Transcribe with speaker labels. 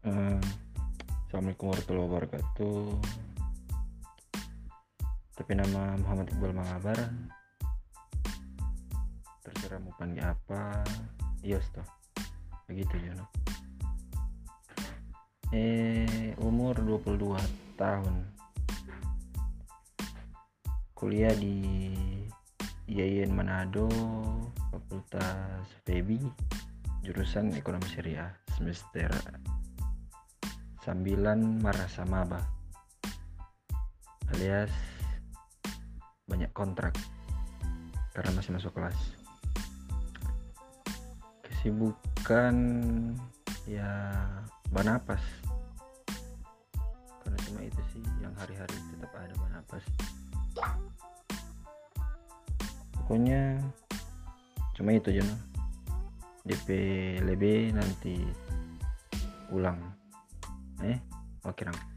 Speaker 1: Assalamualaikum warahmatullahi wabarakatuh. Tapi nama Muhammad Iqbal Mangabar Terserah mau panggil apa. Yos toh Begitu Jono. Eh umur 22 tahun. Kuliah di IAIN Manado Fakultas FEBI Jurusan Ekonomi Syariah Semester sambilan marasa maba alias banyak kontrak karena masih masuk kelas. Kesibukan ya banapas karena cuma itu sih yang hari-hari tetap ada banapas pokoknya cuma itu aja DP lebih nanti ulang ね。わけらん